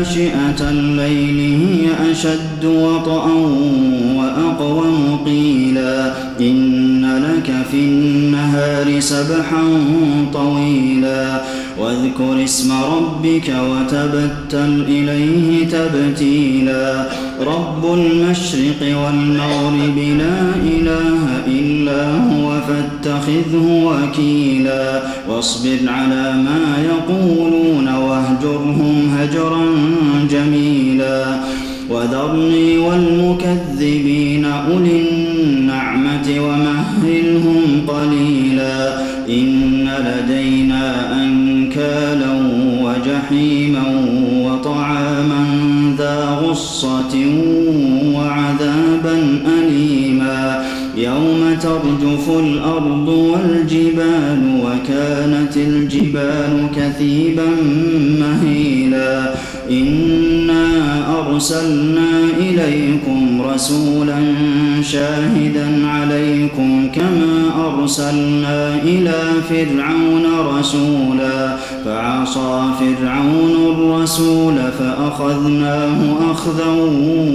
ناشئة الليل هي أشد وطئا وأقوم قيلا إن لك في النهار سبحا طويلا واذكر اسم ربك وتبتل إليه تبتيلا رب المشرق والمغرب لا إله إلا هو فاتخذه وكيلا واصبر على ما يقولون أولي النعمة ومهلهم قليلا إن لدينا أنكالا وجحيما وطعاما ذا غصة وعذابا أليما يوم ترجف الأرض والجبال وكانت الجبال كثيبا مهيلا إنا أرسلنا إليكم رسولا شاهدا عليكم كما أرسلنا إلى فرعون رسولا فعصى فرعون الرسول فأخذناه أخذا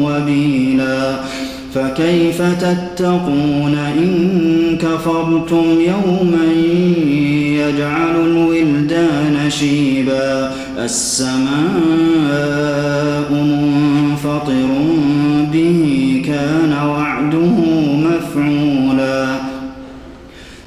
وبيلا فكيف تتقون إن كفرتم يوما يجعل الولدان شيبا السماء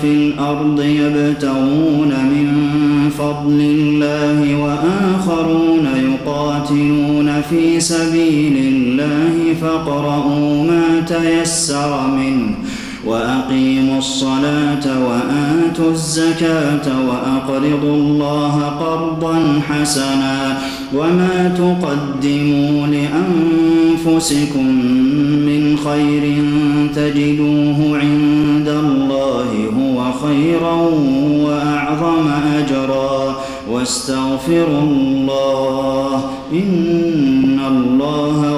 في الأرض يبتغون من فضل الله وآخرون يقاتلون في سبيل الله فاقرؤوا ما تيسر منه وأقيموا الصلاة وآتوا الزكاة وأقرضوا الله قرضا حسنا وما تقدموا لأنفسكم من خير تجدوه عند خيرا وأعظم أجرا واستغفروا الله إن الله